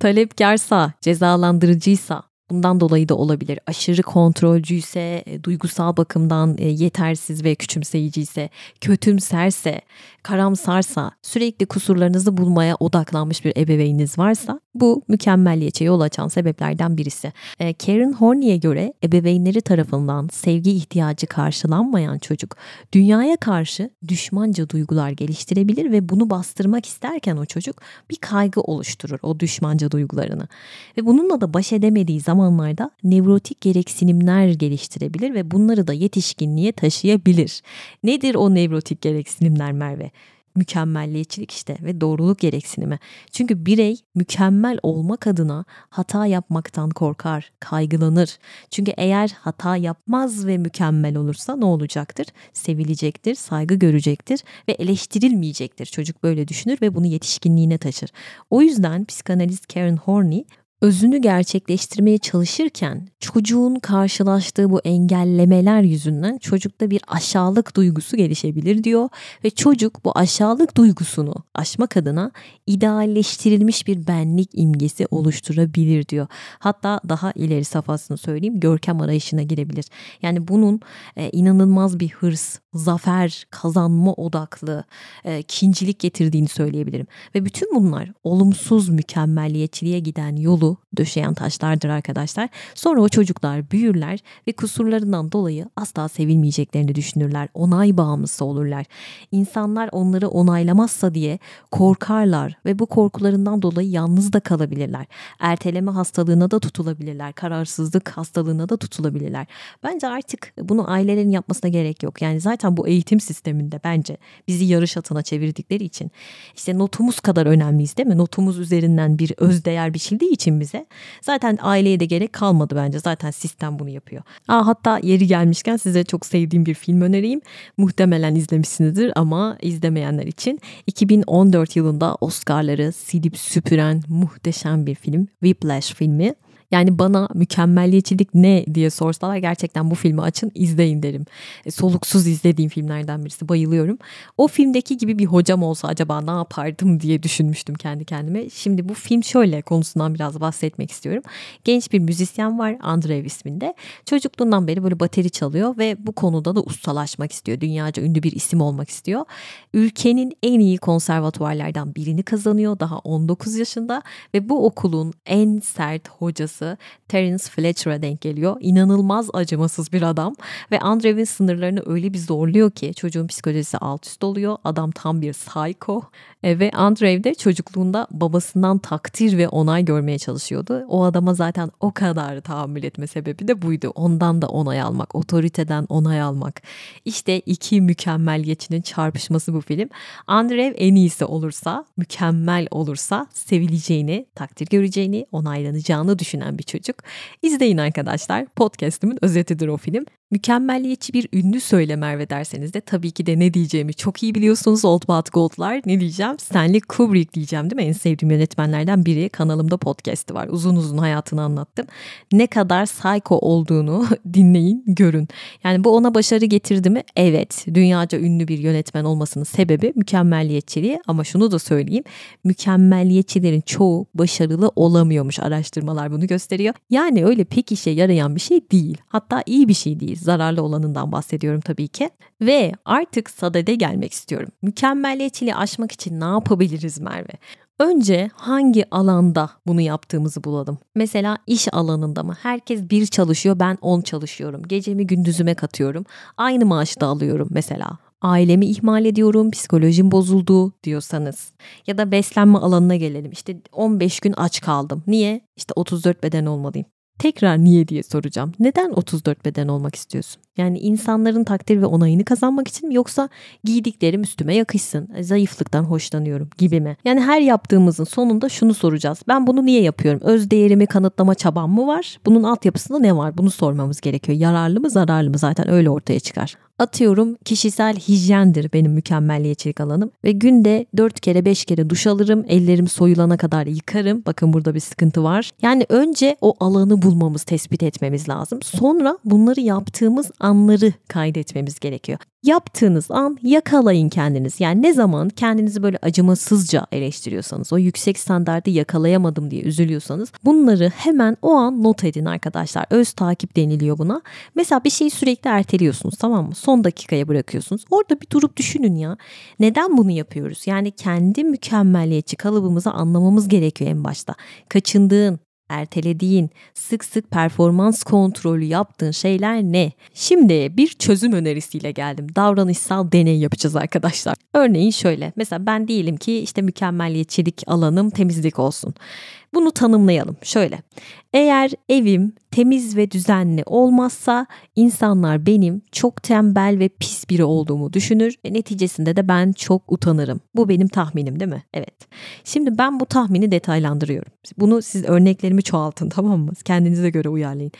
[SPEAKER 1] Talepkarsa, cezalandırıcıysa, Bundan dolayı da olabilir. Aşırı kontrolcüyse, e, duygusal bakımdan e, yetersiz ve küçümseyici ise, kötümserse, karamsarsa, sürekli kusurlarınızı bulmaya odaklanmış bir ebeveyniniz varsa bu mükemmelliyetçe yol açan sebeplerden birisi. E, Karen Horney'e göre ebeveynleri tarafından sevgi ihtiyacı karşılanmayan çocuk dünyaya karşı düşmanca duygular geliştirebilir ve bunu bastırmak isterken o çocuk bir kaygı oluşturur o düşmanca duygularını. Ve bununla da baş edemediği zamanlarda nevrotik gereksinimler geliştirebilir ve bunları da yetişkinliğe taşıyabilir. Nedir o nevrotik gereksinimler Merve? mükemmelliyetçilik işte ve doğruluk gereksinimi. Çünkü birey mükemmel olmak adına hata yapmaktan korkar, kaygılanır. Çünkü eğer hata yapmaz ve mükemmel olursa ne olacaktır? Sevilecektir, saygı görecektir ve eleştirilmeyecektir. Çocuk böyle düşünür ve bunu yetişkinliğine taşır. O yüzden psikanalist Karen Horney özünü gerçekleştirmeye çalışırken çocuğun karşılaştığı bu engellemeler yüzünden çocukta bir aşağılık duygusu gelişebilir diyor ve çocuk bu aşağılık duygusunu aşmak adına idealleştirilmiş bir benlik imgesi oluşturabilir diyor. Hatta daha ileri safhasını söyleyeyim görkem arayışına girebilir. Yani bunun e, inanılmaz bir hırs, zafer, kazanma odaklı, e, kincilik getirdiğini söyleyebilirim. Ve bütün bunlar olumsuz mükemmelliyetçiliğe giden yolu döşeyen taşlardır arkadaşlar. Sonra o çocuklar büyürler ve kusurlarından dolayı asla sevilmeyeceklerini düşünürler. Onay bağımlısı olurlar. İnsanlar onları onaylamazsa diye korkarlar ve bu korkularından dolayı yalnız da kalabilirler. Erteleme hastalığına da tutulabilirler. Kararsızlık hastalığına da tutulabilirler. Bence artık bunu ailelerin yapmasına gerek yok. Yani zaten bu eğitim sisteminde bence bizi yarış atına çevirdikleri için işte notumuz kadar önemliyiz değil mi? Notumuz üzerinden bir özdeğer biçildiği için bize zaten aileye de gerek kalmadı bence. Zaten sistem bunu yapıyor. Aa, hatta yeri gelmişken size çok sevdiğim bir film önereyim. Muhtemelen izlemişsinizdir ama izlemeyenler için 2014 yılında Oscar'ları silip süpüren muhteşem bir film. Whiplash filmi. Yani bana mükemmelliyetçilik ne diye sorsalar gerçekten bu filmi açın izleyin derim. E, soluksuz izlediğim filmlerden birisi bayılıyorum. O filmdeki gibi bir hocam olsa acaba ne yapardım diye düşünmüştüm kendi kendime. Şimdi bu film şöyle konusundan biraz bahsetmek istiyorum. Genç bir müzisyen var Andrev isminde. Çocukluğundan beri böyle bateri çalıyor ve bu konuda da ustalaşmak istiyor. Dünyaca ünlü bir isim olmak istiyor. Ülkenin en iyi konservatuvarlardan birini kazanıyor daha 19 yaşında ve bu okulun en sert hocası hocası Terence Fletcher'a denk geliyor. İnanılmaz acımasız bir adam ve Andrew'in sınırlarını öyle bir zorluyor ki çocuğun psikolojisi alt üst oluyor. Adam tam bir psycho e, ve Andrew de çocukluğunda babasından takdir ve onay görmeye çalışıyordu. O adama zaten o kadar tahammül etme sebebi de buydu. Ondan da onay almak, otoriteden onay almak. İşte iki mükemmeliyetçinin çarpışması bu film. Andrew en iyisi olursa, mükemmel olursa sevileceğini, takdir göreceğini, onaylanacağını düşünen bir çocuk. İzleyin arkadaşlar. Podcast'imin özetidir o film. Mükemmelliyetçi bir ünlü söyle Merve derseniz de tabii ki de ne diyeceğimi çok iyi biliyorsunuz. Old But Gold'lar ne diyeceğim? Stanley Kubrick diyeceğim değil mi? En sevdiğim yönetmenlerden biri. Kanalımda podcast'i var. Uzun uzun hayatını anlattım. Ne kadar psycho olduğunu dinleyin, görün. Yani bu ona başarı getirdi mi? Evet. Dünyaca ünlü bir yönetmen olmasının sebebi mükemmelliyetçiliği. Ama şunu da söyleyeyim. Mükemmelliyetçilerin çoğu başarılı olamıyormuş. Araştırmalar bunu gösteriyor. Yani öyle pek işe yarayan bir şey değil. Hatta iyi bir şey değil zararlı olanından bahsediyorum tabii ki. Ve artık sadede gelmek istiyorum. Mükemmelliyetçiliği aşmak için ne yapabiliriz Merve? Önce hangi alanda bunu yaptığımızı bulalım. Mesela iş alanında mı? Herkes bir çalışıyor, ben on çalışıyorum. Gecemi gündüzüme katıyorum. Aynı maaşı da alıyorum mesela. Ailemi ihmal ediyorum, psikolojim bozuldu diyorsanız. Ya da beslenme alanına gelelim. İşte 15 gün aç kaldım. Niye? İşte 34 beden olmalıyım. Tekrar niye diye soracağım. Neden 34 beden olmak istiyorsun? Yani insanların takdir ve onayını kazanmak için mi yoksa giydiklerim üstüme yakışsın, e, zayıflıktan hoşlanıyorum gibi mi? Yani her yaptığımızın sonunda şunu soracağız. Ben bunu niye yapıyorum? Öz değerimi kanıtlama çabam mı var? Bunun altyapısında ne var? Bunu sormamız gerekiyor. Yararlı mı zararlı mı zaten öyle ortaya çıkar. Atıyorum kişisel hijyendir benim mükemmelliyetçilik alanım ve günde 4 kere 5 kere duş alırım ellerim soyulana kadar yıkarım bakın burada bir sıkıntı var. Yani önce o alanı bulmamız tespit etmemiz lazım sonra bunları yaptığımız anları kaydetmemiz gerekiyor. Yaptığınız an yakalayın kendiniz. Yani ne zaman kendinizi böyle acımasızca eleştiriyorsanız, o yüksek standardı yakalayamadım diye üzülüyorsanız bunları hemen o an not edin arkadaşlar. Öz takip deniliyor buna. Mesela bir şeyi sürekli erteliyorsunuz tamam mı? Son dakikaya bırakıyorsunuz. Orada bir durup düşünün ya. Neden bunu yapıyoruz? Yani kendi mükemmeliyetçi kalıbımızı anlamamız gerekiyor en başta. Kaçındığın, ertelediğin, sık sık performans kontrolü yaptığın şeyler ne? Şimdi bir çözüm önerisiyle geldim. Davranışsal deney yapacağız arkadaşlar. Örneğin şöyle. Mesela ben diyelim ki işte mükemmeliyetçilik alanım temizlik olsun. Bunu tanımlayalım. Şöyle. Eğer evim temiz ve düzenli olmazsa insanlar benim çok tembel ve pis biri olduğumu düşünür ve neticesinde de ben çok utanırım. Bu benim tahminim değil mi? Evet. Şimdi ben bu tahmini detaylandırıyorum. Bunu siz örneklerimi çoğaltın tamam mı? Kendinize göre uyarlayın.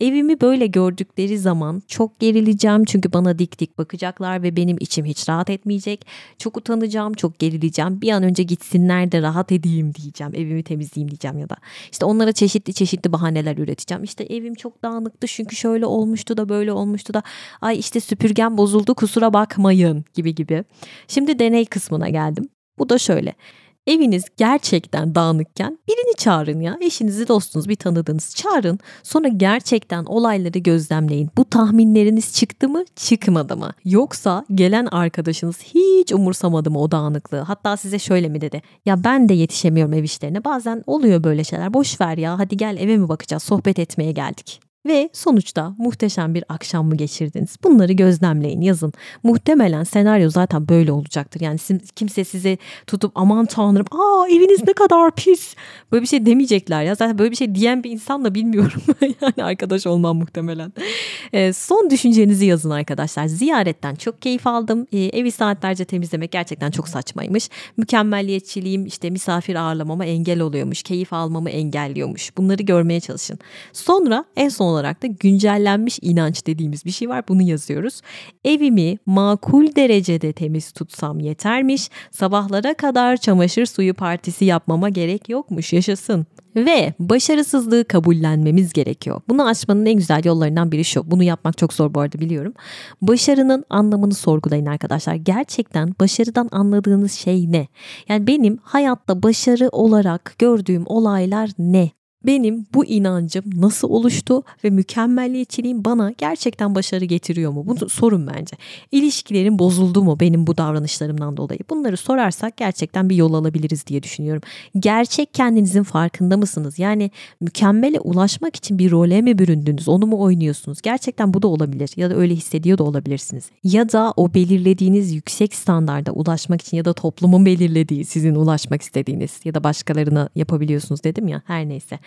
[SPEAKER 1] Evimi böyle gördükleri zaman çok gerileceğim çünkü bana dik dik bakacaklar ve benim içim hiç rahat etmeyecek. Çok utanacağım, çok gerileceğim. Bir an önce gitsinler de rahat edeyim diyeceğim. Evimi temizleyeyim diyeceğim ya da. İşte onlara çeşitli çeşitli bahaneler üreteceğim. İşte evim çok dağınıktı çünkü şöyle olmuştu da böyle olmuştu da. Ay işte süpürgem bozuldu kusura bakmayın gibi gibi. Şimdi deney kısmına geldim. Bu da şöyle. Eviniz gerçekten dağınıkken birini çağırın ya. Eşinizi, dostunuzu, bir tanıdığınız çağırın. Sonra gerçekten olayları gözlemleyin. Bu tahminleriniz çıktı mı, çıkmadı mı? Yoksa gelen arkadaşınız hiç umursamadı mı o dağınıklığı? Hatta size şöyle mi dedi? Ya ben de yetişemiyorum ev işlerine. Bazen oluyor böyle şeyler. Boş ver ya. Hadi gel eve mi bakacağız? Sohbet etmeye geldik. Ve sonuçta muhteşem bir akşam mı geçirdiniz? Bunları gözlemleyin, yazın. Muhtemelen senaryo zaten böyle olacaktır. Yani kimse size tutup aman tanrım aa eviniz ne kadar pis. Böyle bir şey demeyecekler ya. Zaten böyle bir şey diyen bir insan da bilmiyorum. yani arkadaş olmam muhtemelen. E, son düşüncenizi yazın arkadaşlar. Ziyaretten çok keyif aldım. E, evi saatlerce temizlemek gerçekten çok saçmaymış. Mükemmelliyetçiliğim işte misafir ağırlamama engel oluyormuş. Keyif almamı engelliyormuş. Bunları görmeye çalışın. Sonra en son olarak da güncellenmiş inanç dediğimiz bir şey var. Bunu yazıyoruz. Evimi makul derecede temiz tutsam yetermiş. Sabahlara kadar çamaşır suyu partisi yapmama gerek yokmuş. Yaşasın. Ve başarısızlığı kabullenmemiz gerekiyor. Bunu aşmanın en güzel yollarından biri şu. Bunu yapmak çok zor bu arada biliyorum. Başarının anlamını sorgulayın arkadaşlar. Gerçekten başarıdan anladığınız şey ne? Yani benim hayatta başarı olarak gördüğüm olaylar ne? Benim bu inancım nasıl oluştu ve mükemmelliyetçiliğim bana gerçekten başarı getiriyor mu? Bu sorun bence. İlişkilerim bozuldu mu benim bu davranışlarımdan dolayı? Bunları sorarsak gerçekten bir yol alabiliriz diye düşünüyorum. Gerçek kendinizin farkında mısınız? Yani mükemmele ulaşmak için bir role mi büründünüz? Onu mu oynuyorsunuz? Gerçekten bu da olabilir ya da öyle hissediyor da olabilirsiniz. Ya da o belirlediğiniz yüksek standarda ulaşmak için ya da toplumun belirlediği sizin ulaşmak istediğiniz ya da başkalarına yapabiliyorsunuz dedim ya her neyse.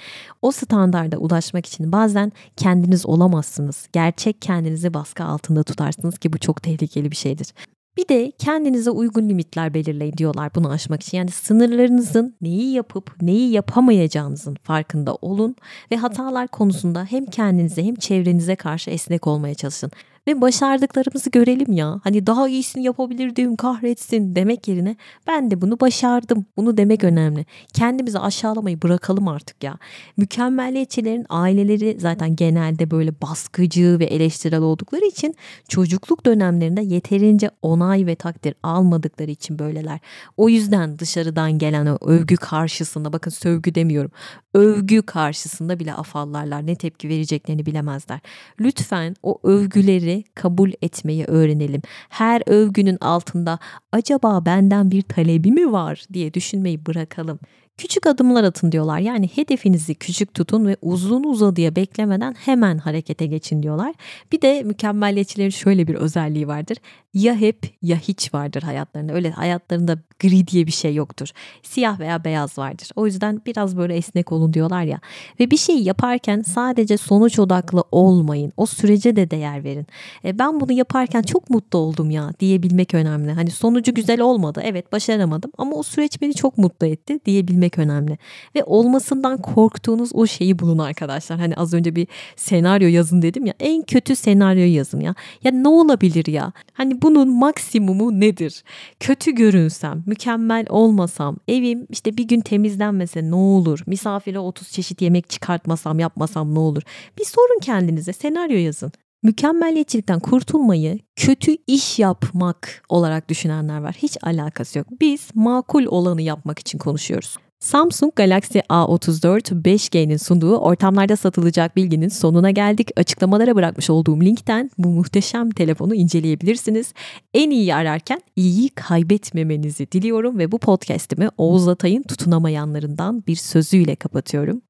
[SPEAKER 1] O standarda ulaşmak için bazen kendiniz olamazsınız. Gerçek kendinizi baskı altında tutarsınız ki bu çok tehlikeli bir şeydir. Bir de kendinize uygun limitler belirleyin diyorlar bunu aşmak için. Yani sınırlarınızın neyi yapıp neyi yapamayacağınızın farkında olun ve hatalar konusunda hem kendinize hem çevrenize karşı esnek olmaya çalışın ve başardıklarımızı görelim ya. Hani daha iyisini yapabilirdim kahretsin demek yerine ben de bunu başardım. Bunu demek önemli. Kendimizi aşağılamayı bırakalım artık ya. Mükemmelliyetçilerin aileleri zaten genelde böyle baskıcı ve eleştirel oldukları için çocukluk dönemlerinde yeterince onay ve takdir almadıkları için böyleler. O yüzden dışarıdan gelen o övgü karşısında bakın sövgü demiyorum. Övgü karşısında bile afallarlar. Ne tepki vereceklerini bilemezler. Lütfen o övgüleri kabul etmeyi öğrenelim. Her övgünün altında acaba benden bir talebi mi var diye düşünmeyi bırakalım. Küçük adımlar atın diyorlar. Yani hedefinizi küçük tutun ve uzun uzadıya beklemeden hemen harekete geçin diyorlar. Bir de mükemmelliyetçilerin şöyle bir özelliği vardır. Ya hep ya hiç vardır hayatlarında. Öyle hayatlarında gri diye bir şey yoktur. Siyah veya beyaz vardır. O yüzden biraz böyle esnek olun diyorlar ya. Ve bir şey yaparken sadece sonuç odaklı olmayın. O sürece de değer verin. E, ben bunu yaparken çok mutlu oldum ya diyebilmek önemli. Hani sonucu güzel olmadı. Evet başaramadım ama o süreç beni çok mutlu etti diyebilmek önemli. Ve olmasından korktuğunuz o şeyi bulun arkadaşlar. Hani az önce bir senaryo yazın dedim ya. En kötü senaryoyu yazın ya. Ya ne olabilir ya? Hani bunun maksimumu nedir? Kötü görünsem, mükemmel olmasam, evim işte bir gün temizlenmese ne olur? Misafire 30 çeşit yemek çıkartmasam, yapmasam ne olur? Bir sorun kendinize, senaryo yazın. Mükemmeliyetçilikten kurtulmayı kötü iş yapmak olarak düşünenler var. Hiç alakası yok. Biz makul olanı yapmak için konuşuyoruz. Samsung Galaxy A34 5G'nin sunduğu ortamlarda satılacak bilginin sonuna geldik. Açıklamalara bırakmış olduğum linkten bu muhteşem telefonu inceleyebilirsiniz. En iyi ararken iyiyi kaybetmemenizi diliyorum ve bu podcast'imi Oğuz Atay'ın tutunamayanlarından bir sözüyle kapatıyorum.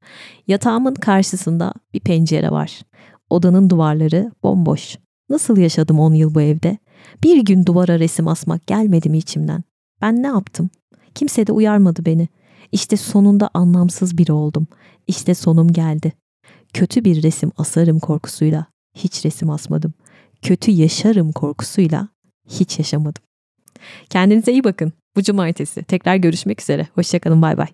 [SPEAKER 1] Yatağımın karşısında bir pencere var. Odanın duvarları bomboş. Nasıl yaşadım 10 yıl bu evde? Bir gün duvara resim asmak gelmedi mi içimden? Ben ne yaptım? Kimse de uyarmadı beni. İşte sonunda anlamsız biri oldum. İşte sonum geldi. Kötü bir resim asarım korkusuyla hiç resim asmadım. Kötü yaşarım korkusuyla hiç yaşamadım. Kendinize iyi bakın. Bu cumartesi tekrar görüşmek üzere. Hoşçakalın bay bay.